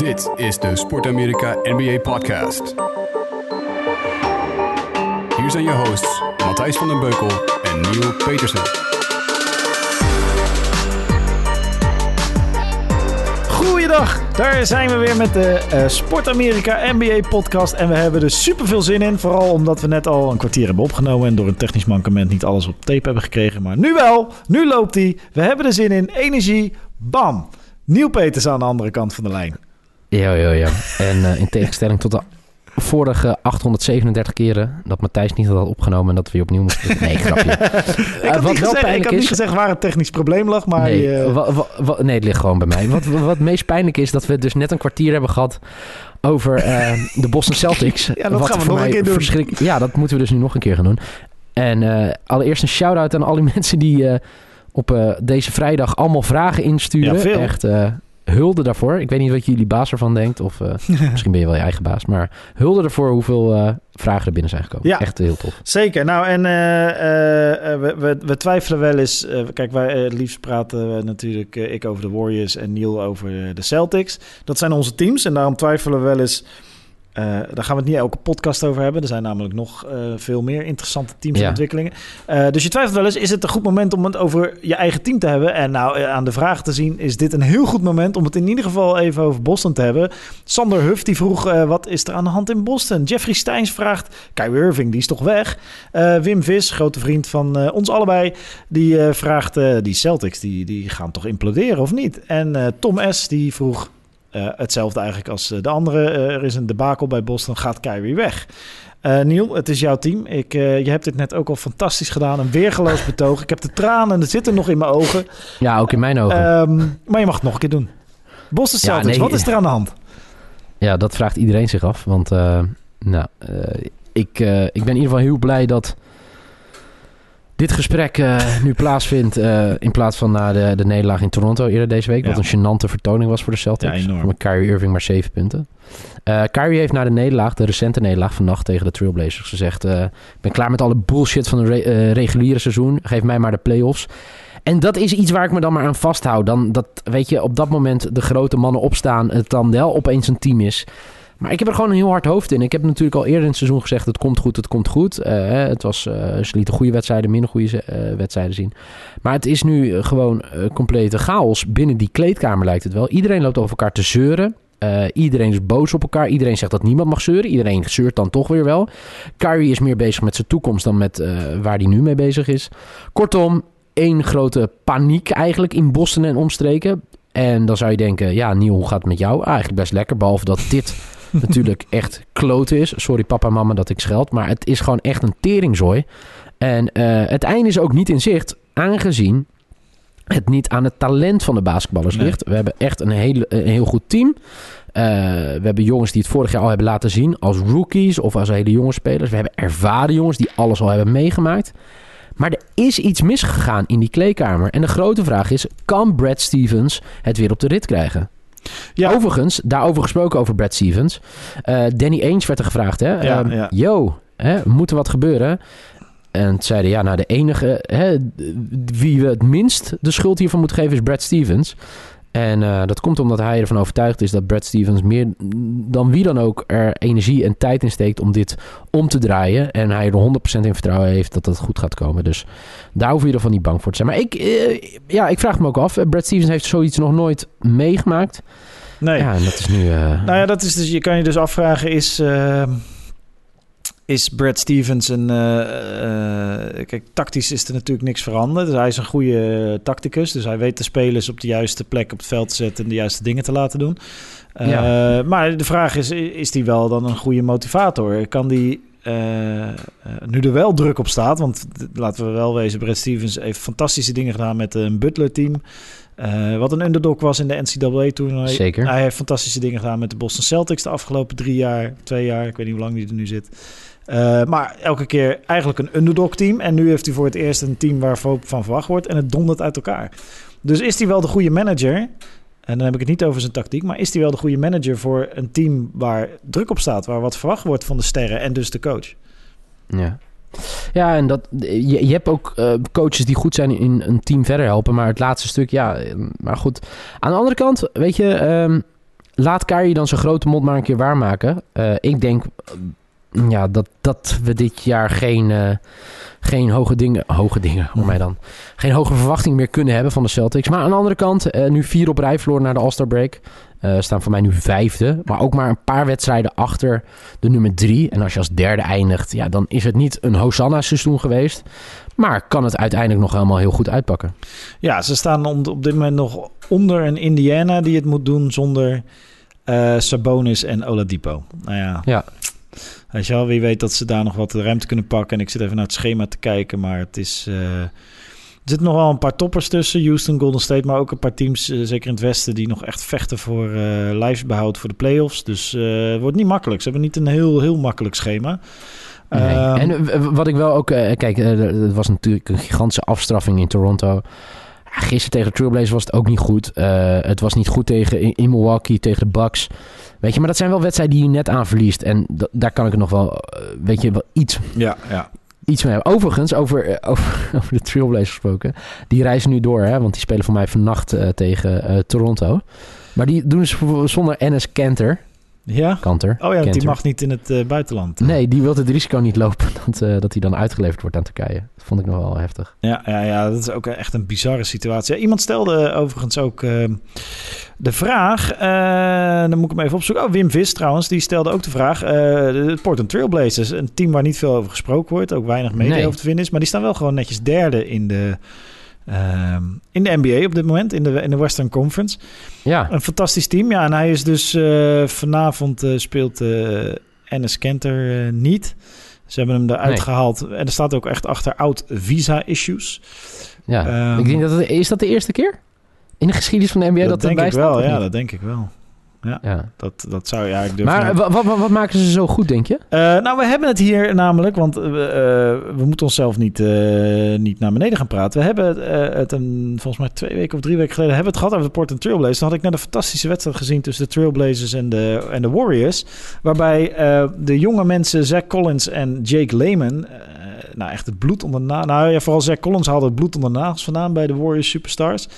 Dit is de Sport Amerika NBA Podcast. Hier zijn je hosts Matthijs van den Beukel en Neil Petersen. Goeiedag, daar zijn we weer met de uh, Sport Amerika NBA podcast. En we hebben er super veel zin in. Vooral omdat we net al een kwartier hebben opgenomen. En door een technisch mankement niet alles op tape hebben gekregen. Maar nu wel, nu loopt hij. We hebben er zin in. Energie, bam. Nieuw Peters aan de andere kant van de lijn. Ja, ja, ja. En uh, in tegenstelling tot de vorige 837 keren dat Matthijs niet had opgenomen en dat we opnieuw moesten. Nee, grapje. ik had, uh, wat niet, gezegd, ik had niet gezegd waar het technisch probleem lag, maar... Nee, wa, wa, wa, nee het ligt gewoon bij mij. Wat, wat meest pijnlijk is, dat we dus net een kwartier hebben gehad over uh, de Boston Celtics. ja, dat gaan we nog een keer doen. Ja, dat moeten we dus nu nog een keer gaan doen. En allereerst een shout-out aan alle mensen die op deze vrijdag allemaal vragen insturen. Ja, veel. Echt hulde daarvoor. Ik weet niet wat jullie baas ervan denkt. Of uh, misschien ben je wel je eigen baas. Maar hulde ervoor hoeveel uh, vragen er binnen zijn gekomen. Ja, Echt heel tof. Zeker. Nou, en uh, we, we, we, twijfelen wel eens. kijk, wij het liefst praten we natuurlijk ik over de Warriors en Neil over de Celtics. Dat zijn onze teams. En daarom twijfelen we wel eens... Uh, daar gaan we het niet elke podcast over hebben. Er zijn namelijk nog uh, veel meer interessante teams en ja. ontwikkelingen. Uh, dus je twijfelt wel eens, is het een goed moment om het over je eigen team te hebben? En nou, aan de vraag te zien, is dit een heel goed moment om het in ieder geval even over Boston te hebben. Sander Huff die vroeg, wat is er aan de hand in Boston? Jeffrey Steins vraagt, Kyrie Irving, die is toch weg? Wim Vis, grote vriend van ons allebei, die vraagt, die Celtics, die, die gaan toch imploderen of niet? En Tom S, die vroeg... Uh, hetzelfde eigenlijk als de andere. Uh, er is een debakel bij Boston, gaat Kyrie weg. Uh, Niel, het is jouw team. Ik, je hebt dit net ook al fantastisch gedaan. Een weergeloos betoog. Ik heb de tranen, er zitten nog in mijn ogen. Ja, ook in mijn ogen. Um, maar je mag het nog een keer doen. Boston Celtics, ja, nee, wat is er aan de hand? Ja, dat vraagt iedereen zich af. Want nou, ik, ik ben in ieder geval heel blij dat dit gesprek uh, nu plaatsvindt uh, in plaats van na de, de nederlaag in Toronto eerder deze week. Ja. Wat een gênante vertoning was voor de Celtics. Ja, met Kyrie Irving maar zeven punten. Uh, Kyrie heeft na de nederlaag, de recente nederlaag vannacht tegen de Trailblazers, gezegd... ik ben klaar met alle bullshit van het re reguliere seizoen. Geef mij maar de playoffs. En dat is iets waar ik me dan maar aan vasthoud. Dan dat, weet je, op dat moment de grote mannen opstaan, het dan wel opeens een team is... Maar ik heb er gewoon een heel hard hoofd in. Ik heb natuurlijk al eerder in het seizoen gezegd: het komt goed, het komt goed. Uh, het was, uh, ze lieten goede wedstrijden, minder goede uh, wedstrijden zien. Maar het is nu gewoon complete chaos. Binnen die kleedkamer lijkt het wel. Iedereen loopt over elkaar te zeuren. iedereen is boos op elkaar. Iedereen zegt dat niemand mag zeuren. Iedereen zeurt dan toch weer wel. Kyrie is meer bezig met zijn toekomst dan met waar hij nu mee bezig is. Kortom, één grote paniek eigenlijk in Boston en omstreken. En dan zou je denken, ja, Niel, hoe gaat het met jou? Ah, eigenlijk best lekker, behalve dat dit natuurlijk echt kloten is. Sorry papa en mama dat ik scheld. Maar het is gewoon echt een teringzooi. En uh, het einde is ook niet in zicht. Aangezien het niet aan het talent van de basketballers nee. ligt. We hebben echt een, hele, een heel goed team. Uh, we hebben jongens die het vorig jaar al hebben laten zien. Als rookies of als hele jonge spelers. We hebben ervaren jongens die alles al hebben meegemaakt. Maar er is iets misgegaan in die kleedkamer. En de grote vraag is: kan Brad Stevens het weer op de rit krijgen? Ja. Overigens, daarover gesproken over Brad Stevens. Uh, Danny Ainge werd er gevraagd. Hè? Ja, ja. Yo, hè, moet er wat gebeuren? En zeiden ja, nou de enige hè, wie we het minst de schuld hiervan moeten geven is Brad Stevens. En uh, dat komt omdat hij ervan overtuigd is dat Brad Stevens meer dan wie dan ook er energie en tijd in steekt om dit om te draaien. En hij er 100% in vertrouwen heeft dat dat goed gaat komen. Dus daar hoef je ervan niet bang voor te zijn. Maar ik, uh, ja, ik vraag me ook af. Brad Stevens heeft zoiets nog nooit meegemaakt. Nee. Ja, en dat is nu... Uh... Nou ja, dat is dus, je kan je dus afvragen is is Brad Stevens een... Uh, uh, kijk, tactisch is er natuurlijk niks veranderd. Dus hij is een goede tacticus. Dus hij weet de spelers op de juiste plek op het veld te zetten... en de juiste dingen te laten doen. Uh, ja. Maar de vraag is, is die wel dan een goede motivator? Kan die... nu er wel druk op staat, want laten we wel wezen, Brad Stevens heeft fantastische dingen gedaan met een Butler-team. Uh, wat een underdog was in de NCAA-toernooi. Zeker. Hij heeft fantastische dingen gedaan met de Boston Celtics de afgelopen drie jaar, twee jaar. Ik weet niet hoe lang hij er nu zit. Uh, maar elke keer eigenlijk een underdog-team. En nu heeft hij voor het eerst een team waar van verwacht wordt. En het dondert uit elkaar. Dus is hij wel de goede manager? En dan heb ik het niet over zijn tactiek. Maar is hij wel de goede manager voor een team waar druk op staat? Waar wat verwacht wordt van de sterren en dus de coach? Ja. Ja, en dat, je, je hebt ook uh, coaches die goed zijn in een team verder helpen. Maar het laatste stuk, ja. Maar goed. Aan de andere kant, weet je... Um, laat Kyrie dan zijn grote mond maar een keer waarmaken. Eh, ik denk eh, ja, dat, dat we dit jaar geen, eh, geen hoge dingen... Hoge dingen, hoor mij dan. Geen hoge verwachting meer kunnen hebben van de Celtics. Maar aan de andere kant, eh, nu vier op rij verloren naar de All-Star break. Eh, staan voor mij nu vijfde. Maar ook maar een paar wedstrijden achter de nummer drie. En als je als derde eindigt, ja, dan is het niet een Hosanna-seizoen geweest. Maar kan het uiteindelijk nog helemaal heel goed uitpakken. Ja, ze staan op dit moment nog onder een Indiana die het moet doen zonder eh, Sabonis en Oladipo. Nou ja, Ja. Weet je wel, wie weet dat ze daar nog wat ruimte kunnen pakken. En ik zit even naar het schema te kijken, maar het is... eh, er zitten nog wel een paar toppers tussen. Houston, Golden State, maar ook een paar teams, eh, zeker in het westen... die nog echt vechten voor eh lijfsbehoud voor de playoffs. Dus het wordt niet makkelijk. Ze hebben niet een heel, heel makkelijk schema. Nee. Ehm, en wat ik wel ook... kijk, het was natuurlijk een gigantische afstraffing in Toronto. Gisteren tegen de Trailblazers was het ook niet goed. Eh, het was niet goed tegen, in, in Milwaukee tegen de Bucks. Weet je, maar dat zijn wel wedstrijden die je net aan verliest. En da- daar kan ik nog wel, eh, weet je, wel iets, ja, ja. iets mee hebben. Overigens, over, eh, over, over de Trailblazers gesproken. Die reizen nu door, hè, want die spelen voor mij vannacht tegen Toronto. Maar die doen ze zonder Enes Kanter. Ja? Kanter. Oh ja, want die mag niet in het eh, buitenland. Nee, die wil het risico niet lopen dat, eh, dat hij dan uitgeleverd wordt aan Turkije. Dat vond ik nog wel heftig. Ja, ja, ja, dat is ook echt een bizarre situatie. Ja, iemand stelde overigens ook eh, de vraag, eh, dan moet ik hem even opzoeken. Oh, Wim Vis trouwens, die stelde ook de vraag. de Portland Trailblazers, een team waar niet veel over gesproken wordt, ook weinig media Nee. over te vinden is. Maar die staan wel gewoon netjes derde in de, ehm, in de NBA op dit moment, in de, in de Western Conference. Ja, Een fantastisch team, ja. En hij is dus eh, vanavond eh, speelt eh Enes Kanter eh, niet. Ze hebben hem eruit Nee. gehaald. En er staat ook echt achter oud visa-issues. ja. Ehm, ik denk dat het, is dat de eerste keer? In de geschiedenis van de NBA dat, dat denk erbij ik staat, wel, ja, dat denk ik wel. Ja. Dat, dat zou ja, ik Maar niet- wa- wat, wat, wat maken ze zo goed, denk je? Eh, nou, we hebben het hier namelijk, want eh, we, eh, moeten onszelf niet, eh, niet naar beneden gaan praten. We hebben het, eh, het een, volgens mij twee weken of drie weken geleden hebben we het gehad over de Portland Trailblazers. Toen had ik net een fantastische wedstrijd gezien tussen de Trailblazers en de, en de Warriors. Waarbij eh, de jonge mensen Zach Collins en Jake Lehman, eh, nou echt het bloed onder de nagels. Nou ja, vooral Zach Collins haalde het bloed onder de nagels vandaan bij de Warriors Superstars.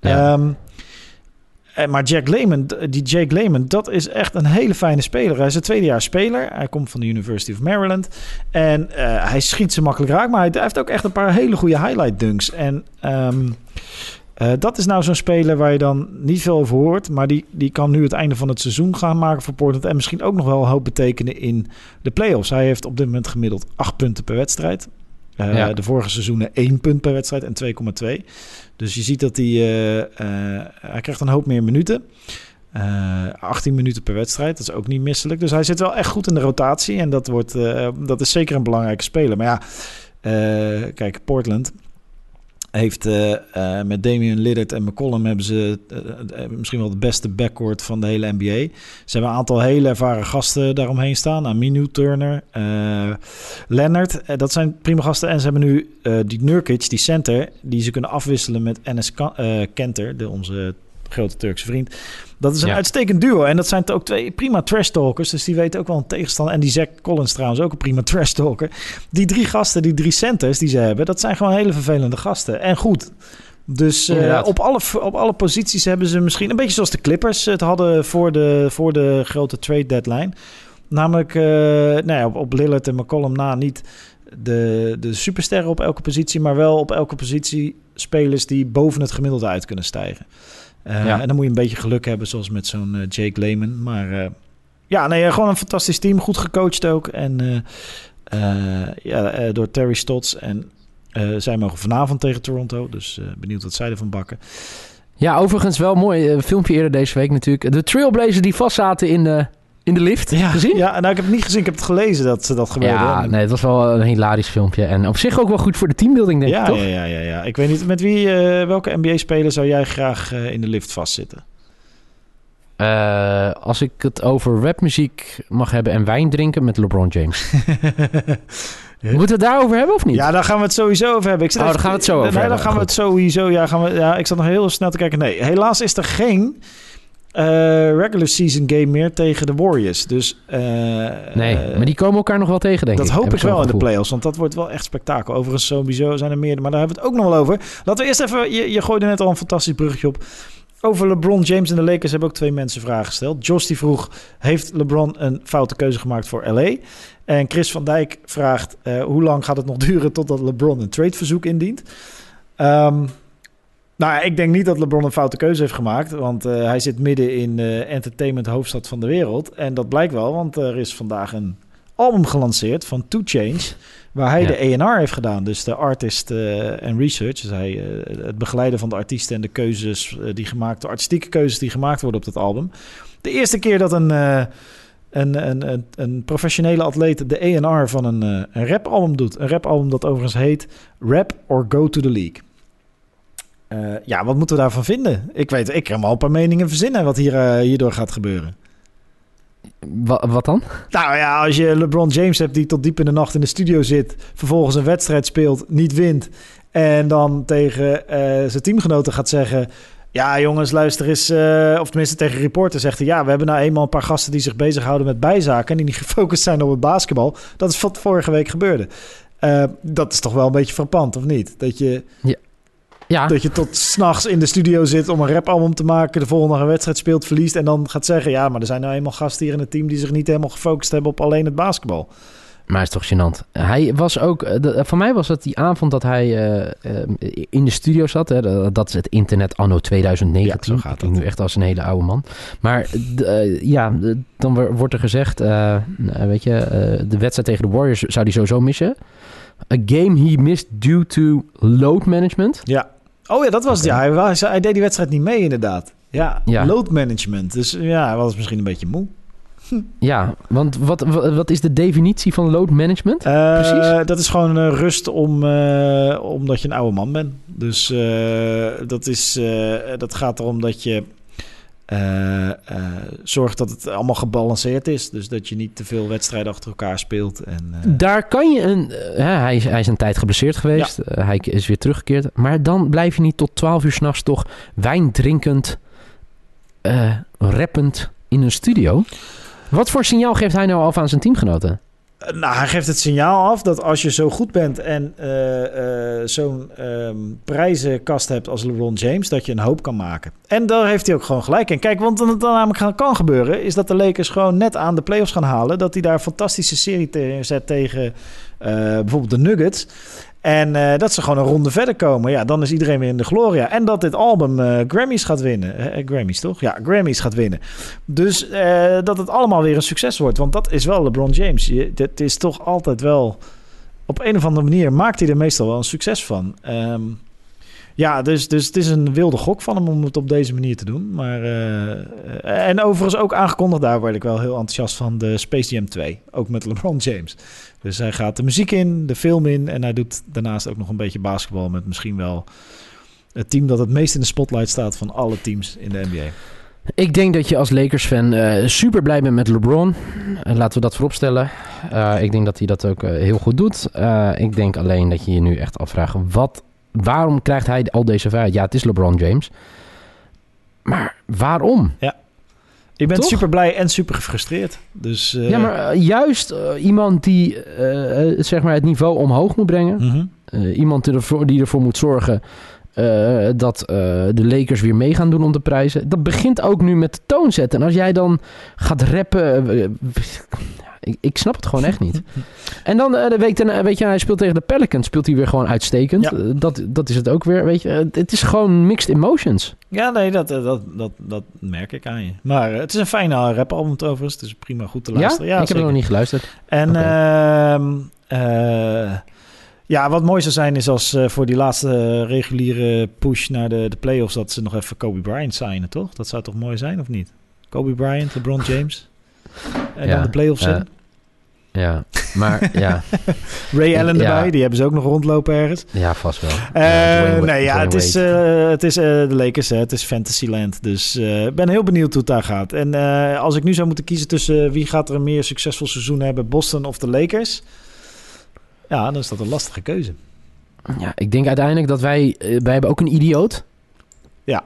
Ja. Ehm, en maar Jack Lehman, die Jake Lehman, dat is echt een hele fijne speler. Hij is een tweedejaars speler. Hij komt van de University of Maryland. En eh, hij schiet ze makkelijk raak. Maar hij heeft ook echt een paar hele goede highlight dunks. En ehm, eh, dat is nou zo'n speler waar je dan niet veel over hoort. Maar die, die kan nu het einde van het seizoen gaan maken voor Portland. En misschien ook nog wel hoop betekenen in de playoffs. Hij heeft op dit moment gemiddeld 8 punten per wedstrijd. Eh, Ja. De vorige seizoenen 1 punt per wedstrijd en 2,2. Dus je ziet dat hij... eh, eh, hij krijgt een hoop meer minuten. Eh 18 minuten per wedstrijd, dat is ook niet misselijk. Dus hij zit wel echt goed in de rotatie. En dat, wordt, dat is zeker een belangrijke speler. Maar ja, kijk, Portland heeft eh, eh, met Damian Lillard en McCollum hebben ze eh, misschien wel de beste backcourt van de hele NBA. Ze hebben een aantal hele ervaren gasten daaromheen staan. Aminu, Turner, Leonard. Dat zijn prima gasten. En ze hebben nu die Nurkic, die center, die ze kunnen afwisselen met Enes Kenter, de, onze grote Turkse vriend. Dat is een Ja. uitstekend duo. En dat zijn ook twee prima trash talkers. Dus die weten ook wel een tegenstander. En die Zack Collins trouwens ook een prima trash talker. Die drie gasten, die drie centers die ze hebben, dat zijn gewoon hele vervelende gasten. En goed. Dus eh, op, alle, op alle posities hebben ze misschien een beetje zoals de Clippers het hadden voor de, voor de grote trade deadline. Namelijk eh, nou ja, op, op Lillard en McCollum na niet de, de supersterren op elke positie, maar wel op elke positie spelers die boven het gemiddelde uit kunnen stijgen. Eh, Ja. En dan moet je een beetje geluk hebben, zoals met zo'n eh, Jake Lehman. Maar eh, ja, nee, gewoon een fantastisch team. Goed gecoacht ook. En ja, door Terry Stotts. En zij mogen vanavond tegen Toronto. Dus benieuwd wat zij ervan bakken. Ja, overigens wel mooi. filmpje eerder deze week natuurlijk. De Trailblazers die vastzaten in de, in de lift. Gezien? Ja, nou, ik heb het niet gezien. Ik heb het gelezen dat ze dat gebeurde. Ja, nee, het was wel een hilarisch filmpje. En op zich ook wel goed voor de teambuilding, denk ja, ik, toch? ja, ja, ja, ja. Ik weet niet met wie, eh, welke NBA-speler zou jij graag eh, in de lift vastzitten? Eh, als ik het over rapmuziek mag hebben en wijn drinken met LeBron James. Moeten we het daarover hebben of niet? Ja, daar gaan we het sowieso over hebben. Ik zit Oh, daar gaan we het zo over Nee, hebben. dan gaan we het sowieso... Ja, gaan we, ja, ik zat nog heel snel te kijken. Nee, helaas is er geen eh, regular season game meer tegen de Warriors. Dus... eh, Nee, eh, maar die komen elkaar nog wel tegen, denk dat ik. hoop Heb ik wel in de playoffs, want dat wordt wel echt spektakel. Overigens, sowieso zijn er meer, maar daar hebben we het ook nog wel over. Laten we eerst even, je, je gooide net al een fantastisch bruggetje op. over LeBron James en de Lakers hebben ook twee mensen vragen gesteld. Josh die vroeg, heeft LeBron een foute keuze gemaakt voor LA? En Chris van Dijk vraagt, uh, hoe lang gaat het nog duren totdat LeBron een tradeverzoek indient? Um, nou, ik denk niet dat LeBron een foute keuze heeft gemaakt. Want uh, hij zit midden in uh, entertainment hoofdstad van de wereld. En dat blijkt wel, want er is vandaag een album gelanceerd van Two Change. Waar hij ja. de ENR heeft gedaan. Dus de artist uh, en research. Dus hij, het begeleiden van de artiesten en de keuzes die gemaakt, de artistieke keuzes die gemaakt worden op dat album. De eerste keer dat een, een, een, een, een professionele atleet de ENR van een, een rapalbum doet. Een rapalbum dat overigens heet Rap or Go to the League. Uh, ja, wat moeten we daarvan vinden? Ik weet, ik kan wel een paar meningen verzinnen wat hier, uh, hierdoor gaat gebeuren. Wat, wat dan? Nou ja, als je LeBron James hebt die tot diep in de nacht in de studio zit, vervolgens een wedstrijd speelt, niet wint en dan tegen uh, zijn teamgenoten gaat zeggen: ja, jongens, luister eens. Uh, of tenminste tegen reporter zegt hij... ja, we hebben nou eenmaal een paar gasten die zich bezighouden met bijzaken... en die niet gefocust zijn op het basketbal. Dat is wat vorige week gebeurde. Uh, dat is toch wel een beetje frappant, of niet? Dat je... Ja. Ja. Dat je tot s'nachts in de studio zit om een rapalbum te maken... de volgende dag een wedstrijd speelt, verliest... en dan gaat zeggen... ja, maar er zijn nou eenmaal gasten hier in het team... die zich niet helemaal gefocust hebben op alleen het basketbal. Maar het is toch gênant. Hij was ook... De, voor mij was het die avond dat hij uh, uh, in de studio zat. Hè, dat is het internet anno 2019. Ja, zo gaat het. nu echt als een hele oude man. Maar uh, ja, dan wordt er gezegd... weet je, de wedstrijd tegen de Warriors zou hij sowieso missen. A game he missed due to load management. Ja. Oh ja, dat was okay. het. Ja, hij, hij, deed die wedstrijd niet mee inderdaad. Ja, ja, load management. Dus ja, hij was misschien een beetje moe. Ja, want wat, wat is de definitie van load management? Uh, Precies? Dat is gewoon uh, rust om, uh, omdat je een oude man bent. Dus dat, is, dat gaat erom dat je zorgt dat het allemaal gebalanceerd is. Dus dat je niet te veel wedstrijden achter elkaar speelt. En, Daar kan je een... hij, is, hij is een tijd geblesseerd geweest. Ja. hij is weer teruggekeerd. Maar dan blijf je niet tot 12 uur s'nachts toch wijn drinkend, rappend in een studio... Wat voor signaal geeft hij nou af aan zijn teamgenoten? Nou, hij geeft het signaal af dat als je zo goed bent en uh, uh, zo'n um, prijzenkast hebt als LeBron James, dat je een hoop kan maken. En daar heeft hij ook gewoon gelijk in. Kijk, want wat dan namelijk kan gebeuren, is dat de Lakers gewoon net aan de playoffs gaan halen. Dat hij daar een fantastische serie te zet tegen bijvoorbeeld de Nuggets. En uh, dat ze gewoon een ronde verder komen. Ja, dan is iedereen weer in de gloria. En dat dit album uh, Grammys gaat winnen. Uh, Grammys, toch? Ja, Grammys gaat winnen. Dus dat het allemaal weer een succes wordt. Want dat is wel LeBron James. Je, het is toch altijd wel... Op een of andere manier maakt hij er meestal wel een succes van. Um, ja, dus, dus het is een wilde gok van hem om het op deze manier te doen. Maar, uh, en overigens ook aangekondigd, daar word ik wel heel enthousiast van, de Space Jam 2. Ook met LeBron James. Dus hij gaat de muziek in, de film in en hij doet daarnaast ook nog een beetje basketbal met misschien wel het team dat het meest in de spotlight staat van alle teams in de NBA. Ik denk dat je als Lakers-fan uh, super blij bent met LeBron. Laten we dat vooropstellen. Uh, ik denk dat hij dat ook heel goed doet. ik denk alleen dat je je nu echt afvraagt... wat waarom krijgt hij al deze vrijheid? Ja, het is LeBron James. Maar waarom? Ja. Bent Toch? super blij en super gefrustreerd. Dus, uh... Ja, maar uh, juist uh, iemand die zeg maar het niveau omhoog moet brengen. Mhm. Mm -hmm. iemand die ervoor, die ervoor moet zorgen dat de Lakers weer mee gaan doen om de prijzen. Dat begint ook nu met de toon zetten. En als jij dan gaat rappen... Ik, ik, snap het gewoon echt niet. En dan de week daarna, weet je, hij speelt tegen de Pelicans, speelt hij weer gewoon uitstekend. Ja. Dat, dat is het ook weer, weet je. het is gewoon mixed emotions. Ja, nee, dat, dat, dat, dat merk ik aan je. Maar het is een fijne rapalbum overigens. Het is prima goed te luisteren. Ja, ja ik heb nog niet geluisterd. En okay. Ja, wat mooi zou zijn is als voor die laatste reguliere push naar de, de playoffs... dat ze nog even Kobe Bryant signen, toch? Dat zou toch mooi zijn, of niet? Kobe Bryant, LeBron James... En ja, dan de playoffs in. Ja, maar ja. Ray Allen erbij, ja. die hebben ze ook nog rondlopen ergens. Ja, vast wel. Uh, ja, nee, ja, het is, uh, het is uh, de Lakers, hè. het is Fantasyland. Dus ik ben heel benieuwd hoe het daar gaat. En als ik nu zou moeten kiezen tussen wie gaat er een meer succesvol seizoen hebben, Boston of de Lakers? Ja, dan is dat een lastige keuze. Ja, ik denk uiteindelijk dat wij, wij hebben ook een idioot. Ja.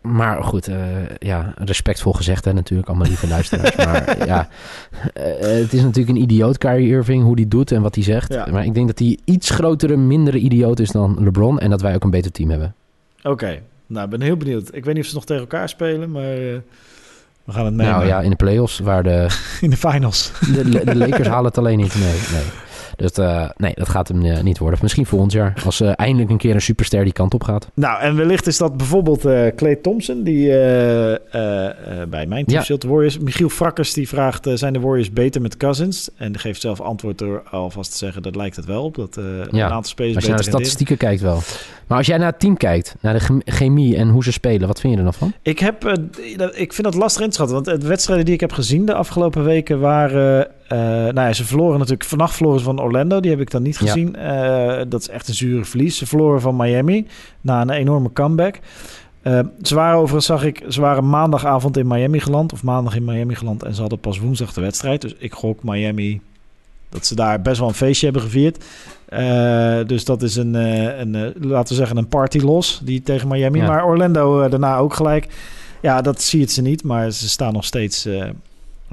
Maar goed, uh, ja, respectvol gezegd hè, natuurlijk, allemaal lieve luisteraars. maar ja, uh, het is natuurlijk een idioot, Kyrie Irving, hoe die doet en wat hij zegt. Ja. Maar ik denk dat hij iets grotere, mindere idioot is dan LeBron en dat wij ook een beter team hebben. Oké, okay. Nou, ik ben heel benieuwd. Ik weet niet of ze nog tegen elkaar spelen, maar uh, we gaan het mee. Nou ja, in de playoffs waar de... in de finals. De, de Lakers halen het alleen niet. Nee, nee. Dus uh, nee, dat gaat hem uh, niet worden. Misschien volgend jaar, als uh, eindelijk een keer een superster die kant op gaat. Nou, en wellicht is dat bijvoorbeeld Clay Thompson, die bij mijn team ja. de Warriors. Michiel Frakkers, die vraagt, zijn de Warriors beter met Cousins? En die geeft zelf antwoord door alvast te zeggen, dat lijkt het wel op. Dat ja. een aantal spelers Als je naar de statistieken kijkt wel. Maar als jij naar het team kijkt, naar de chemie en hoe ze spelen, wat vind je er dan van? Ik, heb, ik vind dat lastig in te schatten, want de wedstrijden die ik heb gezien de afgelopen weken waren... Uh, nou ja, ze verloren natuurlijk vannacht verloren van Orlando. Die heb ik dan niet gezien. Ja. Uh, dat is echt een zure verlies. Ze verloren van Miami na een enorme comeback. Uh, ze waren overigens, zag ik, ze waren maandagavond in Miami geland. Of maandag in Miami geland. En ze hadden pas woensdag de wedstrijd. Dus ik gok Miami dat ze daar best wel een feestje hebben gevierd. dus dat is een, een, laten we zeggen, een party los die tegen Miami. Ja. Maar Orlando daarna ook gelijk. Ja, dat zie je ze niet. Maar ze staan nog steeds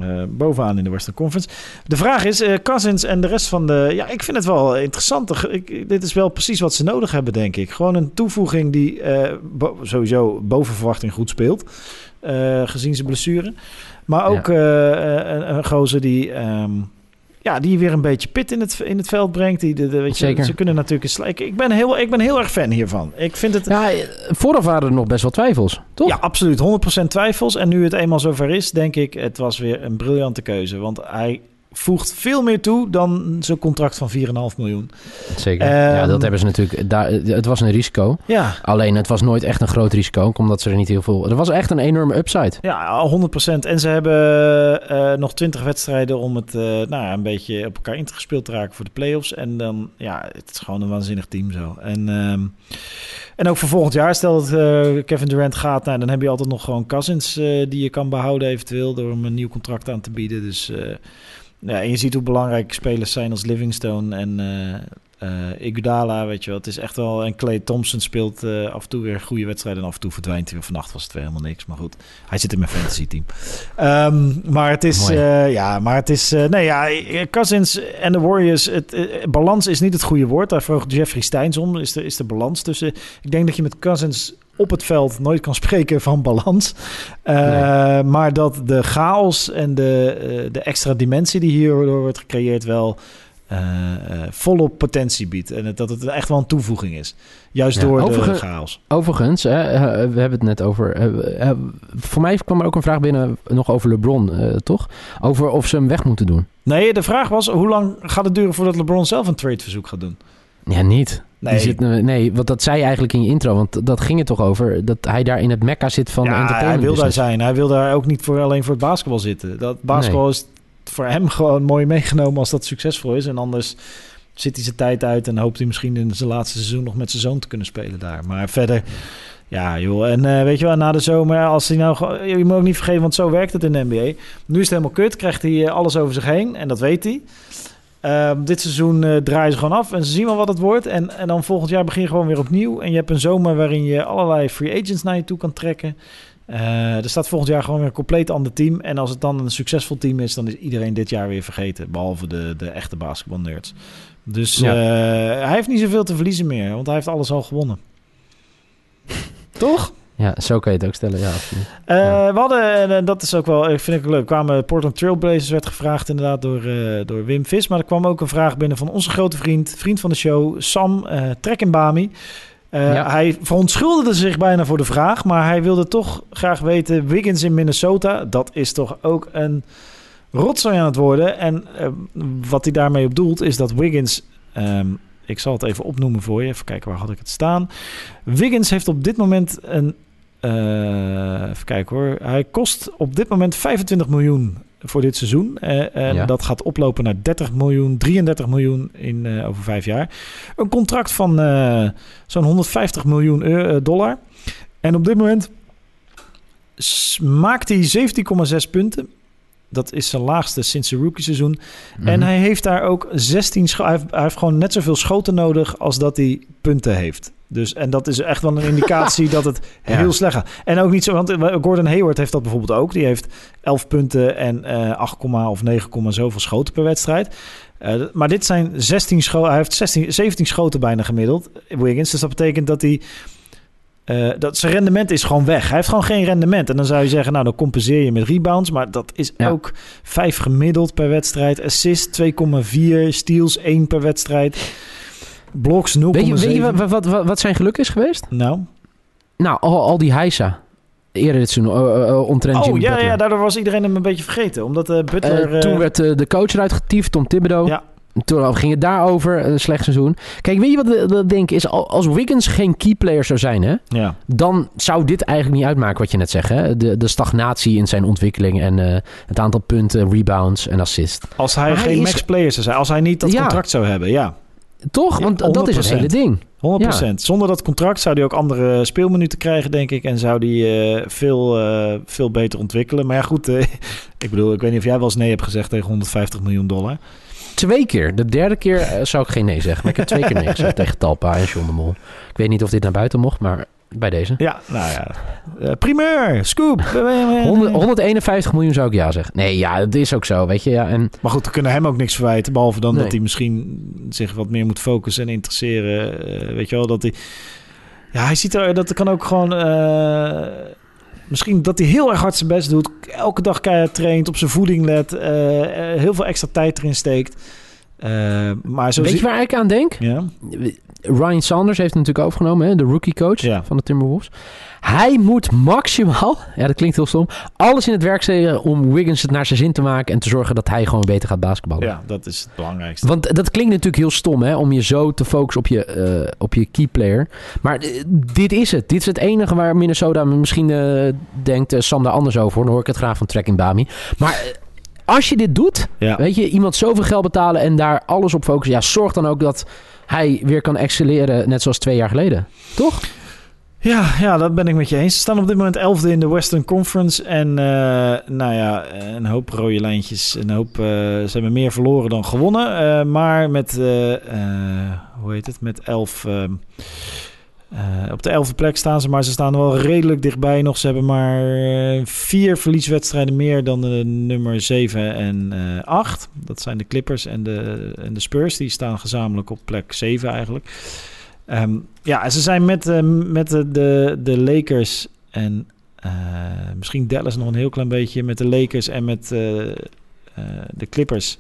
uh, bovenaan in de Western Conference. De vraag is, uh, Cousins en de rest van de... Ja, ik vind het wel interessant. Ik, dit is wel precies wat ze nodig hebben, denk ik. Gewoon een toevoeging die uh, bo sowieso boven verwachting goed speelt. gezien zijn blessure. Maar ook ja. een, een gozer die... Um, ja, die weer een beetje pit in het, in het veld brengt. Die, de, de, weet je. Ze kunnen natuurlijk... Ik, ik, ben heel, ik ben heel erg fan hiervan. Ik vind het... Ja, vooraf waren er nog best wel twijfels, toch? Ja, absoluut. 100% twijfels. En nu het eenmaal zover is, denk ik... het was weer een briljante keuze. Want hij voegt veel meer toe dan zijn contract van 4,5 miljoen. Zeker. Um, ja, dat hebben ze natuurlijk. Daar, het was een risico. Ja. Alleen het was nooit echt een groot risico, omdat ze er niet heel veel. Er was echt een enorme upside. Ja, 100%. En ze hebben uh, nog 20 wedstrijden om het uh, nou ja, een beetje op elkaar ingespeeld te raken voor de playoffs. En dan, ja, het is gewoon een waanzinnig team zo. En. Um, en ook voor volgend jaar, stel dat uh, Kevin Durant gaat, nou, dan heb je altijd nog gewoon Cousins die je kan behouden eventueel door hem een nieuw contract aan te bieden. Dus ja, en je ziet hoe belangrijk spelers zijn als Livingstone en uh, Iguodala, weet je wel. Het is echt wel... En Clay Thompson speelt uh, af en toe weer goede wedstrijden... en af en toe verdwijnt hij. Vannacht was het weer helemaal niks, maar goed. Hij zit in mijn fantasy team. Um, maar het is... Ja, maar het is... nee, ja, Cousins en de Warriors... Het, balans is niet het goede woord. Daar vroeg Jeffrey Steins om. Is de, is de balans tussen... Ik denk dat je met Cousins op het veld nooit kan spreken van balans. Uh, nee. Maar dat de chaos en de, uh, de extra dimensie die hierdoor wordt gecreëerd wel uh, volop potentie biedt. En dat het echt wel een toevoeging is. Juist ja, door de chaos. Overigens, hè, we hebben het net over... voor mij kwam er ook een vraag binnen nog over LeBron, toch? Over of ze hem weg moeten doen. Nee, de vraag was hoe lang gaat het duren voordat LeBron zelf een tradeverzoek gaat doen? Ja, niet. Nee. Zit, nee, want dat zei je eigenlijk in je intro. Want dat ging het toch over. Dat hij daar in het mekka zit van ja, hij wil daar zijn. Hij wil daar ook niet voor, alleen voor het basketbal zitten. Dat basketbal nee. is voor hem gewoon mooi meegenomen als dat succesvol is. En anders zit hij zijn tijd uit en hoopt hij misschien in zijn laatste seizoen nog met zijn zoon te kunnen spelen daar. Maar verder... Ja, joh. En uh, weet je wel, na de zomer, als hij nou... Je moet ook niet vergeten, want zo werkt het in de NBA. Nu is het helemaal kut, krijgt hij alles over zich heen. En dat weet hij. Uh, dit seizoen uh, draaien ze gewoon af en ze zien wel wat het wordt. En, en dan volgend jaar begin je gewoon weer opnieuw. En je hebt een zomer waarin je allerlei free agents naar je toe kan trekken. Uh, er staat volgend jaar gewoon weer een compleet ander team. En als het dan een succesvol team is, dan is iedereen dit jaar weer vergeten. Behalve de, de echte basketbalnerds. Dus ja. hij heeft niet zoveel te verliezen meer, want hij heeft alles al gewonnen. Toch? Ja, zo kan je het ook stellen, ja. Uh, ja. We hadden, en dat is ook wel, ik vind ik leuk, kwamen Portland Trailblazers werd gevraagd inderdaad door, uh, door Wim Vis. Maar er kwam ook een vraag binnen van onze grote vriend, vriend van de show, Sam uh, Trekkenbami. Ja. Hij verontschuldigde zich bijna voor de vraag, maar hij wilde toch graag weten, Wiggins in Minnesota, dat is toch ook een rotzooi aan het worden. En wat hij daarmee op doelt, is dat Wiggins... Um, ik zal het even opnoemen voor je. Even kijken, waar had ik het staan? Wiggins heeft op dit moment een uh, even kijken hoor. Hij kost op dit moment 25 miljoen voor dit seizoen. Uh, en ja. dat gaat oplopen naar 30 miljoen, 33 miljoen in, uh, over vijf jaar. Een contract van zo'n 150 miljoen euro, dollar. En op dit moment maakt hij 17,6 punten. Dat is zijn laagste sinds zijn rookie seizoen. Mm -hmm. En hij heeft daar ook 16 hij heeft, hij heeft gewoon net zoveel schoten nodig als dat hij punten heeft. Dus, en dat is echt wel een indicatie dat het ja. heel slecht gaat. En ook niet zo, want Gordon Hayward heeft dat bijvoorbeeld ook. Die heeft 11 punten en uh, 8, of 9, zoveel schoten per wedstrijd. Uh, maar dit zijn 16 schoten. Hij heeft 16, 17 schoten bijna gemiddeld, Wiggins. Dus dat betekent dat hij eh, dat zijn rendement is gewoon weg. Hij heeft gewoon geen rendement. En dan zou je zeggen, nou dan compenseer je met rebounds. Maar dat is Ja. ook 5 gemiddeld per wedstrijd. Assist 2,4. Steals 1 per wedstrijd. Blocks 0,7. Weet je, weet je wat, wat, wat, wat zijn geluk is geweest? Nou. Nou, al, al die heisa. Eerder dit seizoen, uh, uh, omtrent Oh ja, Butler. ja, daardoor was iedereen hem een beetje vergeten. Omdat eh Butler... Toen werd de coach eruit getiefd, Tom Thibodeau. Ja. Toen ging het daarover, een slecht seizoen. Kijk, weet je wat we denken is, al- als Wiggins geen key player zou zijn, hè, ja. dan zou dit eigenlijk niet uitmaken wat je net zegt. Hè? De, de stagnatie in zijn ontwikkeling en eh, het aantal punten, rebounds en assists. Als hij Maar hij geen is- max player zou zijn. Als hij niet dat Ja. contract zou hebben, ja. Toch? Ja, Want dat is het 100%. hele ding. 100%. Zonder dat contract zou hij ook andere speelminuten krijgen, denk ik. En zou hij eh, veel, eh, veel beter ontwikkelen. Maar ja, goed. eh, ik bedoel, ik weet niet of jij wel eens nee hebt gezegd tegen 150 miljoen dollar. Twee keer. De derde keer eh, zou ik geen nee zeggen. Maar ik heb twee keer nee gezegd tegen Talpa en John de Mol. Ik weet niet of dit naar buiten mocht, maar bij deze. Ja, nou ja. Eh, primeur, scoop. 100 151 miljoen zou ik ja zeggen. Nee, ja, het is ook zo, weet je. Ja, en Maar goed, we kunnen hem ook niks verwijten. Behalve dan Nee. dat hij misschien zich wat meer moet focussen en interesseren. Eh, weet je wel, dat hij... Ja, hij ziet er... Dat kan ook gewoon... misschien dat hij heel erg hard zijn best doet. Elke dag keihard traint, op zijn voeding let. eh, eh, heel veel extra tijd erin steekt. Eh, maar zo weet je waar ik aan denk? Ja, Ryan Sanders heeft het natuurlijk overgenomen, hè? de rookie coach Ja. van de Timberwolves. Hij moet maximaal, ja dat klinkt heel stom, alles in het werk steken om Wiggins het naar zijn zin te maken en te zorgen dat hij gewoon beter gaat basketballen. ja, dat is het belangrijkste. Want dat klinkt natuurlijk heel stom, hè? Om je zo te focussen op je, eh, op je key player. Maar eh, dit is het. Dit is het enige waar Minnesota misschien denkt... Sam daar anders over. Dan hoor ik het graag van Trek in Bami. Maar als je dit doet... Ja. Weet je, iemand zoveel geld betalen en daar alles op focussen... Ja, zorg dan ook dat hij weer kan excelleren... net zoals twee jaar geleden. Toch? Ja, ja, dat ben ik met je eens. Ze staan op dit moment elfde in de Western Conference. En eh, nou ja, een hoop rode lijntjes. Een hoop, eh, ze hebben meer verloren dan gewonnen. Eh, maar met, hoe heet het, met elf... eh, op de elfde plek staan ze, maar ze staan wel redelijk dichtbij nog. Ze hebben maar eh, vier verlieswedstrijden meer dan de nummer 7 en eh 8. Dat zijn de Clippers en de, en de Spurs. Die staan gezamenlijk op plek 7 eigenlijk. Ehm, ja, ze zijn met, met de, de, de Lakers en misschien Dallas nog een heel klein beetje. Met de Lakers en met de Clippers.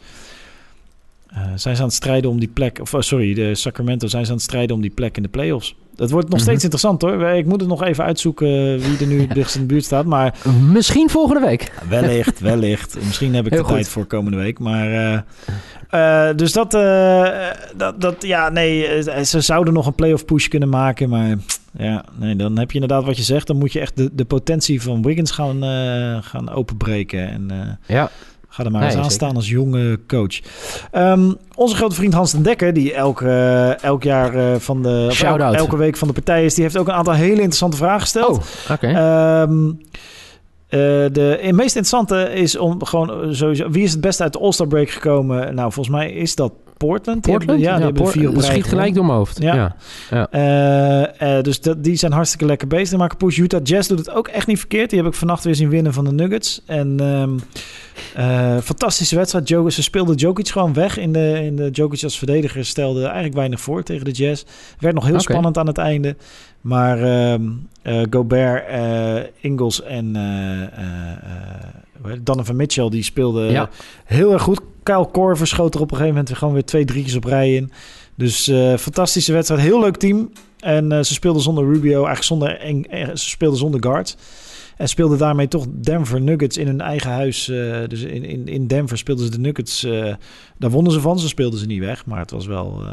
Eh, zijn ze aan het strijden om die plek. Of oh, sorry, de Sacramento zijn ze aan het strijden om die plek in de playoffs. Dat wordt nog Mhm. steeds interessant hoor. Ik moet het nog even uitzoeken wie er nu het dichtst in de buurt staat. Maar Misschien volgende week. wellicht, wellicht. Misschien heb ik Heel de goed. tijd voor komende week. Maar eh, eh, dus dat, eh, dat, dat, ja, nee, eh, ze zouden nog een playoff push kunnen maken. Maar ja, nee, dan heb je inderdaad wat je zegt. Dan moet je echt de, de potentie van Wiggins gaan, eh, gaan openbreken. En eh, Ja. Ga er maar Nee, eens aan staan als jonge coach. Ehm, onze grote vriend Hans den Dekker, die elk, eh, elk jaar eh, van de, of Shout-out. elke, week van de partij is, die heeft ook een aantal hele interessante vragen gesteld. Oh, oké. Ehm, eh, de meest interessante is om gewoon sowieso... Wie is het beste uit de All-Star break gekomen? Nou, volgens mij is dat Portland. Die Portland? hebben- ja, die hebben vier op dat rij schiet gelijk door mijn hoofd. Ja. Ja. Eh, eh, dus dat, die zijn hartstikke lekker bezig. Die maken push. Utah Jazz doet het ook echt niet verkeerd. Die heb ik vannacht weer zien winnen van de Nuggets. En ehm, eh, fantastische wedstrijd. Jokic, ze speelde Jokic gewoon weg. In de, in de Jokic als verdediger stelde eigenlijk weinig voor tegen de Jazz. Werd nog heel spannend aan het einde. Maar ehm, eh, Gobert, eh, Ingles en eh? Donovan Mitchell... die speelden Ja. heel erg goed. Kyle Korver schoot er op een gegeven moment gewoon weer twee drietjes op rij in. Dus fantastische wedstrijd. Heel leuk team. En ze speelden zonder Rubio, eigenlijk zonder, eh, ze speelden zonder guards. En speelden daarmee toch Denver Nuggets in hun eigen huis. dus in, in, in Denver speelden ze de Nuggets. daar wonnen ze van. Ze speelden ze niet weg. Maar het was wel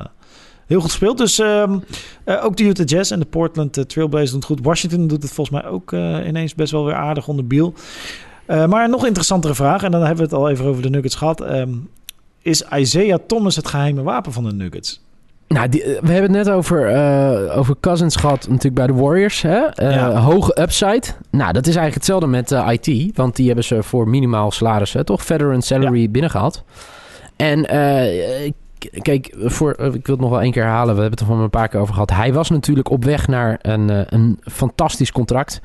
heel goed gespeeld. Dus ehm, eh, ook de Utah Jazz en de Portland eh, Trailblazers doen het goed. Washington doet het volgens mij ook eh, ineens best wel weer aardig onder Biel. Maar een nog interessantere vraag. En dan hebben we het al even over de Nuggets gehad. Ehm, is Isaiah Thomas het geheime wapen van de Nuggets? Nou, die, we hebben het net over, eh, over Cousins gehad, natuurlijk bij de Warriors. Hè? Ja. Hoge upside. Nou, dat is eigenlijk hetzelfde met eh, IT. Want die hebben ze voor minimaal salaris, hè, toch? Veteran salary binnengehaald. En kijk, voor, eh, ik wil het nog wel één keer herhalen. We hebben het er van een paar keer over gehad. Hij was natuurlijk op weg naar een, eh, een fantastisch contract.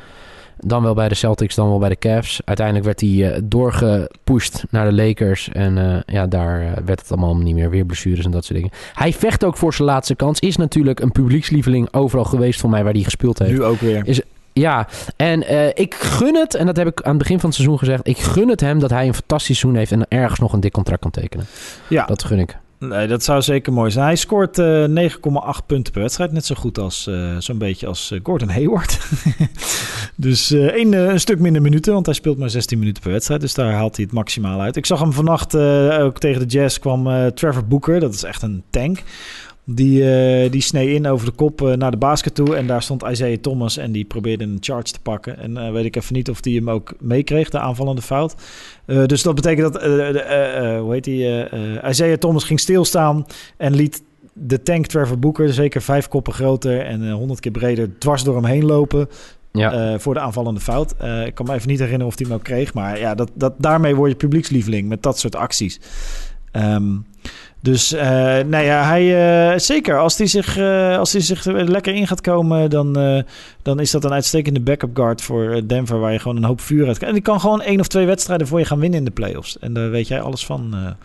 Dan wel bij de Celtics, dan wel bij de Cavs. Uiteindelijk werd hij uh, doorgepusht naar de Lakers. En uh, ja, daar uh, werd het allemaal niet meer. Weer blessures en dat soort dingen. Hij vecht ook voor zijn laatste kans. Is natuurlijk een publiekslieveling overal geweest voor mij waar hij gespeeld heeft. Nu ook weer. Is, ja, en ik gun het, en dat heb ik aan het begin van het seizoen gezegd. Ik gun het hem dat hij een fantastisch seizoen heeft en ergens nog een dik contract kan tekenen. Ja. Dat gun ik. Nee, dat zou zeker mooi zijn. Hij scoort uh, 9,8 punten per wedstrijd. Net zo goed als uh, zo'n beetje als uh, Gordon Hayward. dus een, een, stuk minder minuten, want hij speelt maar 16 minuten per wedstrijd. Dus daar haalt hij het maximaal uit. Ik zag hem vannacht ook tegen de Jazz kwam Trevor Booker. Dat is echt een tank. Die, uh, die snee in over de kop uh, naar de basket toe. En daar stond Isaiah Thomas en die probeerde een charge te pakken. En uh, weet ik even niet of die hem ook meekreeg, de aanvallende fout. dus dat betekent dat, hoe heet die, Isaiah Thomas ging stilstaan en liet de tank Trevor Booker, zeker vijf koppen groter en honderd keer breder, dwars door hem heen lopen. Ja. voor de aanvallende fout. ik kan me even niet herinneren of hij hem ook kreeg. Maar ja, dat, dat, daarmee word je publiekslieveling met dat soort acties. Um, dus uh, nou ja, hij, uh, zeker als hij zich, uh, als hij zich lekker in gaat komen, dan, dan is dat een uitstekende backup guard voor Denver, waar je gewoon een hoop vuur uit kan. En die kan gewoon één of twee wedstrijden voor je gaan winnen in de playoffs. En daar weet jij alles van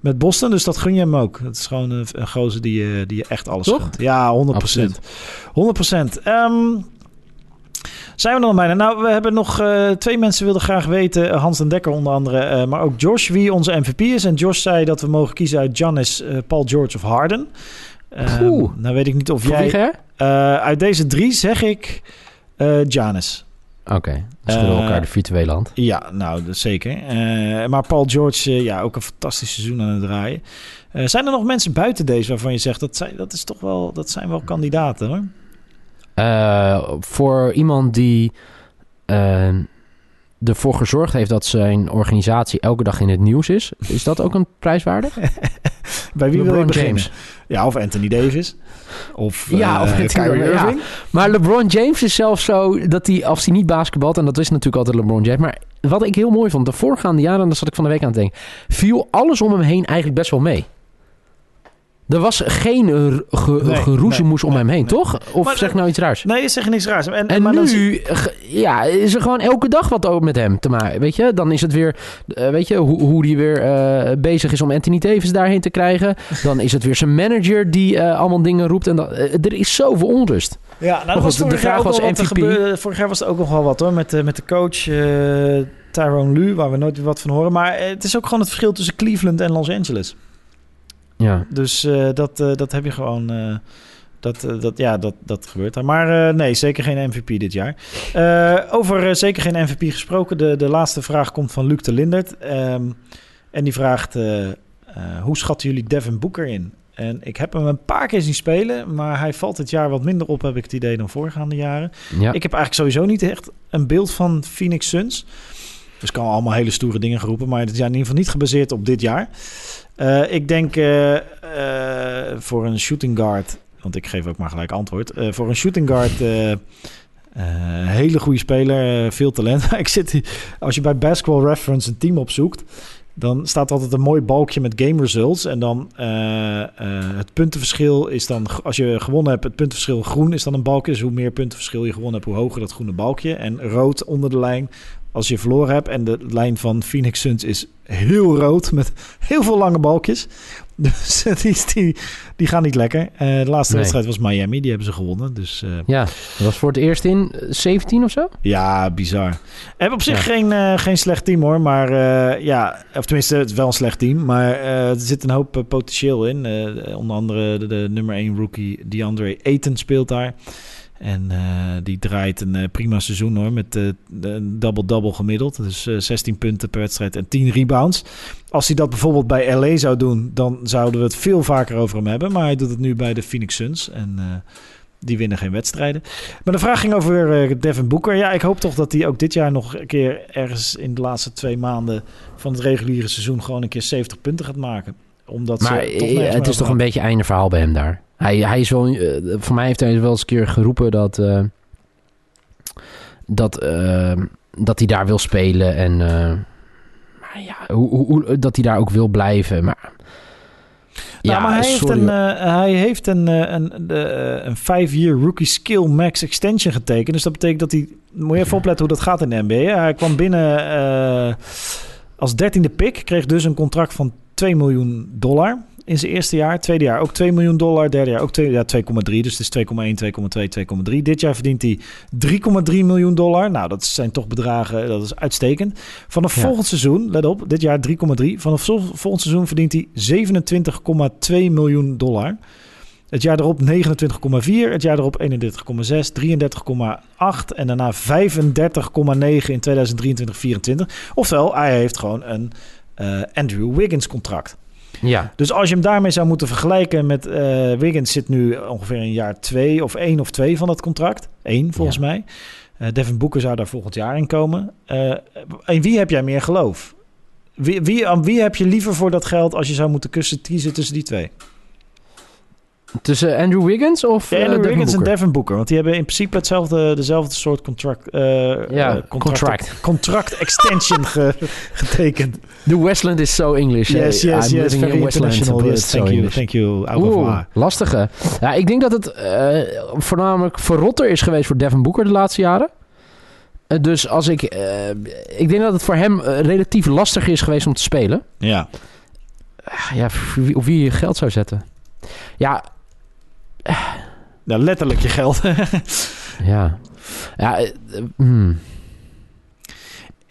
met Boston, dus dat gun je hem ook. Dat is gewoon een, een gozer die, die je echt alles Toch? gunt. Ja, 100%. Absoluut. 100%. Um, zijn we dan bijna? Nou, we hebben nog uh, twee mensen wilden graag weten. Uh, Hans den Dekker onder andere, uh, maar ook Josh, wie onze MVP is. En Josh zei dat we mogen kiezen uit Giannis, Paul George of Harden. Oeh. Nou weet ik niet of jij... uit deze drie zeg ik Giannis. Oké, okay. schudden elkaar de virtuele hand. Ja, nou, zeker. maar Paul George, ja, ook een fantastisch seizoen aan het draaien. zijn er nog mensen buiten deze waarvan je zegt... dat, zijn, dat, is toch wel, dat zijn wel kandidaten, hoor? Uh, voor iemand die uh, ervoor gezorgd heeft dat zijn organisatie elke dag in het nieuws is, is dat ook een prijswaarde? Bij wie LeBron wil je James. Ja, of Anthony Davis. Of, ja, uh, of Kyrie Irving. Ja. Maar LeBron James is zelfs zo dat hij, als hij niet basketbalt, en dat is natuurlijk altijd LeBron James, maar wat ik heel mooi vond, de voorgaande jaren, en dat zat ik van de week aan het denken, viel alles om hem heen eigenlijk best wel mee. Er was geen ge nee, geroezemoes nee, om hem heen, toch? Of maar, zeg nou iets raars? Nee, je zegt niks raars. En, en maar nu ja, is er gewoon elke dag wat ook met hem te maken. Weet je, dan is het weer, uh, weet je, hoe, hoe die weer uh, bezig is om Anthony Davis daarheen te krijgen. Dan is het weer zijn manager die uh, allemaal dingen roept. En dat, er is zoveel onrust. Ja, nou, was de vraag was MVP. Vorig jaar was er ook nog wel wat hoor, met, met de coach Tyrone Lu, waar we nooit weer wat van horen. Maar het is ook gewoon het verschil tussen Cleveland en Los Angeles. Ja. Dus uh, dat, uh, dat heb je gewoon. Uh, dat, dat, ja, dat, dat gebeurt daar. Maar nee, zeker geen MVP dit jaar. over zeker geen MVP gesproken. De, de laatste vraag komt van Luc de Lindert. Um, en die vraagt: Hoe schatten jullie Devin Booker in? En ik heb hem een paar keer zien spelen, maar hij valt dit jaar wat minder op, heb ik het idee, dan voorgaande jaren. Ja. Ik heb eigenlijk sowieso niet echt een beeld van Phoenix Suns. Dus kan allemaal hele stoere dingen geroepen, maar het is in ieder geval niet gebaseerd op dit jaar. Uh, ik denk uh, uh, voor een shooting guard, want ik geef ook maar gelijk antwoord. voor een shooting guard, hele goede speler, veel talent. ik zit, als je bij Basketball Reference een team opzoekt, dan staat altijd een mooi balkje met game results. En dan het puntenverschil is dan, als je gewonnen hebt, het puntenverschil groen is dan een balkje. Dus hoe meer puntenverschil je gewonnen hebt, hoe hoger dat groene balkje. En rood onder de lijn als je verloren hebt. En de lijn van Phoenix Suns is heel rood met heel veel lange balkjes. Dus die, die, die gaan niet lekker. Uh, de laatste nee. wedstrijd was Miami, die hebben ze gewonnen. Dus, uh, ja, dat was voor het eerst in 17 of zo? Ja, bizar. En op zich ja. geen, uh, geen slecht team hoor. Maar ja, of tenminste, het is wel een slecht team. Maar er zit een hoop potentieel in. onder andere de, de nummer 1 rookie DeAndre Ayton speelt daar. En uh, die draait een uh, prima seizoen hoor, met uh, een double-double gemiddeld. Dus 16 punten per wedstrijd en 10 rebounds. Als hij dat bijvoorbeeld bij LA zou doen, dan zouden we het veel vaker over hem hebben. Maar hij doet het nu bij de Phoenix Suns en die winnen geen wedstrijden. Maar de vraag ging over Devin Booker. Ja, ik hoop toch dat hij ook dit jaar nog een keer ergens in de laatste twee maanden van het reguliere seizoen gewoon een keer 70 punten gaat maken. Omdat maar het is toch een beetje einde verhaal bij hem daar. Hij, hij is wel, uh, voor mij heeft hij wel eens een keer geroepen dat, uh, dat, uh, dat hij daar wil spelen. En maar ja, hoe, hoe, dat hij daar ook wil blijven. Maar Ja, maar hij heeft een, eh, hij heeft een, eh, een, eh, een five-year rookie skill max extension getekend. Dus dat betekent dat hij... Moet je even opletten hoe dat gaat in de NBA. Hij kwam binnen eh, als dertiende pick. Kreeg dus een contract van 2 miljoen dollar in zijn eerste jaar. Tweede jaar ook 2 miljoen dollar. Derde jaar ook 2, ja, 2,3. Dus het is 2,1, 2,2, 2,3. Dit jaar verdient hij 3,3 miljoen dollar. Nou, dat zijn toch bedragen, dat is uitstekend. Vanaf Ja. volgend seizoen, let op, dit jaar 3,3. Vanaf vol- volgend seizoen verdient hij 27,2 miljoen dollar. Het jaar erop 29,4, het jaar erop 31,6, 33,8 en daarna 35,9 in 2023-24. Oftewel, hij heeft gewoon een eh, Andrew Wiggins contract. Ja, Dus als je hem daarmee zou moeten vergelijken met eh, Wiggins zit nu ongeveer een jaar twee of één of twee van dat contract. Eén volgens Ja. mij. Eh, Devin Booker zou daar volgend jaar in komen. Eh in wie heb jij meer geloof? Wie, wie, aan wie heb je liever voor dat geld als je zou moeten kussen kiezen tussen die twee? Tussen Andrew Wiggins of Ja, eh, Andrew Devin Wiggins Booker? en Devin Booker. Want die hebben in principe hetzelfde, dezelfde soort contract, eh, Ja, eh, contract. contract extension ge- getekend. The Westland is so English. eh. Yes, yes, I'm yes. living Very in Westland, international. but Yes, it's so thank you. English. Thank you. Au Oeh, lastige. Ja, ik denk dat het eh, voornamelijk verrotter is geweest voor Devin Booker de laatste jaren. Eh, dus als ik... eh, ik denk dat het voor hem eh, relatief lastig is geweest om te spelen. Ja. Ah, Ja, op wie je geld zou zetten. Ja, Nou, letterlijk je geld. ja. Ja, eh, eh, hmm.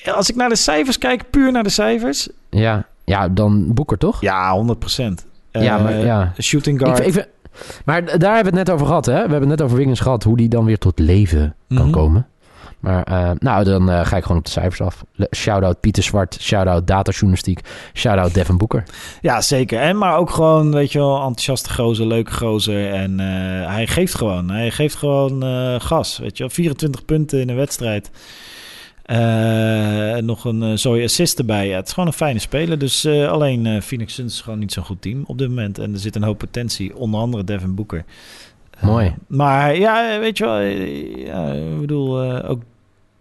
Als ik naar de cijfers kijk, puur naar de cijfers. ja. ja, dan Booker toch? Ja, 100 procent. Ja, maar ja. Shooting guard. ik maar daar hebben we het net over gehad, hè? We hebben het net over Wiggins gehad, hoe die dan weer tot leven kan Mhm. komen. Maar eh, nou, dan eh, ga ik gewoon op de cijfers af. Shout-out Pieter Zwart, shout-out datajournalistiek, shout-out Devin Booker. Ja, zeker. En maar ook gewoon, weet je wel, enthousiaste gozer, leuke gozer. En eh, hij geeft gewoon. Hij geeft gewoon gas, weet je wel. 24 punten in een wedstrijd. Nog een zooi assist erbij. Ja, het is gewoon een fijne speler. Dus alleen Phoenix Suns is gewoon niet zo'n goed team op dit moment. En er zit een hoop potentie. Onder andere Devin Booker. Eh, Mooi. maar ja, weet je wel. ja, ik bedoel, ook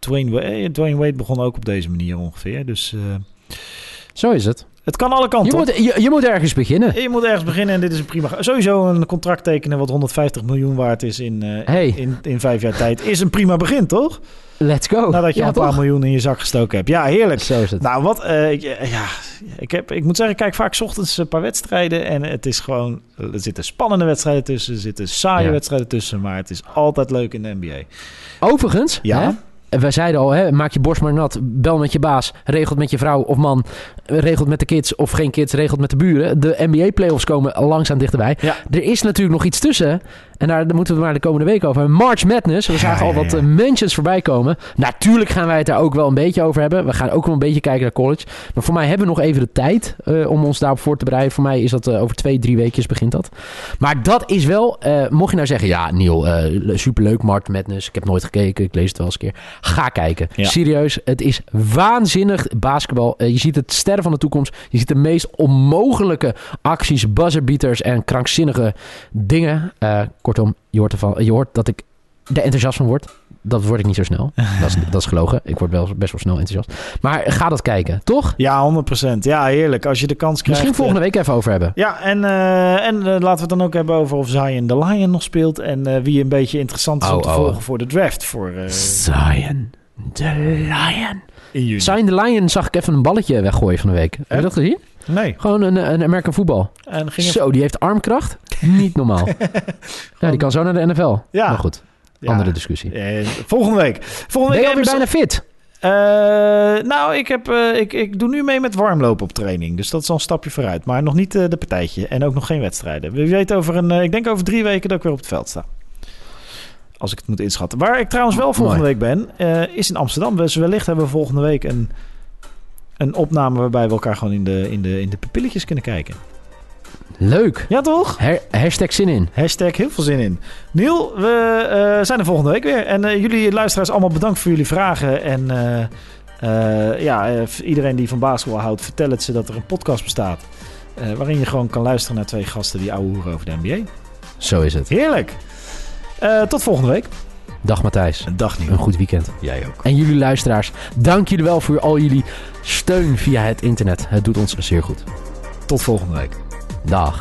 Dwayne Wade, eh, Dwayne Wade begon ook op deze manier ongeveer. Dus eh, Zo is het. het kan alle Je kanten op. moet, je, je moet ergens beginnen. Je moet ergens beginnen en dit is een prima... Sowieso een contract tekenen wat 150 miljoen waard is in, eh, Hey. in, in vijf jaar tijd... is een prima begin, toch? Let's go. Nadat je Ja, al een paar miljoen in je zak gestoken hebt. Ja, heerlijk. Zo is het. Nou, wat... ik, ja, ik, heb, ik moet zeggen, ik kijk vaak 's ochtends een paar wedstrijden... en het is gewoon... Er zitten spannende wedstrijden tussen, er zitten saaie Ja. wedstrijden tussen... maar het is altijd leuk in de NBA. Overigens, Ja? hè, wij zeiden al, hè, maak je borst maar nat. Bel met je baas. Regelt met je vrouw of man. Regelt met de kids of geen kids. Regelt met de buren. De NBA-playoffs komen langzaam dichterbij. Ja. Er is natuurlijk nog iets tussen. En daar, moeten we maar de komende week over. hebben. March Madness. We zagen Ja, al wat eh, mentions voorbij komen. Natuurlijk gaan wij het daar ook wel een beetje over hebben. We gaan ook wel een beetje kijken naar college. Maar voor mij hebben we nog even de tijd eh, om ons daarop voor te bereiden. Voor mij is dat eh, over twee, drie weekjes begint dat. Maar dat is wel, mocht je nou zeggen, ja Neil, superleuk March Madness. Ik heb nooit gekeken, ik lees het wel eens een keer. Ga kijken. Ja. Serieus, het is waanzinnig basketbal. Eh, je ziet het sterren van de toekomst. Je ziet de meest onmogelijke acties, buzzerbeaters en krankzinnige dingen. Eh, kortom, je hoort, ervan, je hoort dat ik er enthousiast van word. Dat word ik niet zo snel. Dat is, dat is gelogen. Ik word wel best wel snel enthousiast. Maar ga dat kijken, toch? Ja, 100%. Ja, heerlijk. Als je de kans krijgt... Misschien eh, volgende week even over hebben. Ja, en, eh, en eh, laten we het dan ook hebben over of Zion de Lion nog speelt. En eh, wie een beetje interessant is om Oh, te oh. volgen voor de draft voor eh, Zion the Lion. Zion the Lion zag ik even een balletje weggooien van de week. Heb je dat gezien? Nee. Gewoon een, een American voetbal. En ging Zo, die heeft armkracht. Niet normaal. ja, die kan zo naar de NFL. Ja. Maar goed. Andere discussie. Eh, volgende week. Volgende Ben je week hebben we- bijna fit? Eh, nou, ik, heb, eh, ik, ik doe nu mee met warmlopen op training. Dus dat is al een stapje vooruit. Maar nog niet eh, de partijtje. En ook nog geen wedstrijden. Wie weet over een... ik denk over drie weken dat ik weer op het veld sta. Als ik het moet inschatten. Waar ik trouwens wel volgende Mooi. week ben, is in Amsterdam. Dus wellicht hebben we volgende week een, een opname waarbij we elkaar gewoon in de, in, de, in de pupilletjes kunnen kijken. Leuk. Ja, toch? Her- hashtag zin in. Hashtag heel veel zin in. Niel, we eh, zijn er volgende week weer. En eh, jullie luisteraars allemaal bedankt voor jullie vragen. En eh, ja, iedereen die van basketbal houdt, vertel het ze dat er een podcast bestaat. waarin je gewoon kan luisteren naar twee gasten die ouwe hoeren over de NBA. Zo is het. Heerlijk. Tot volgende week. Dag Matthijs. Een dag Een Niel. goed weekend. Jij ook. En jullie luisteraars, dank jullie wel voor al jullie steun via het internet. Het doet ons zeer goed. Tot volgende week. Dag.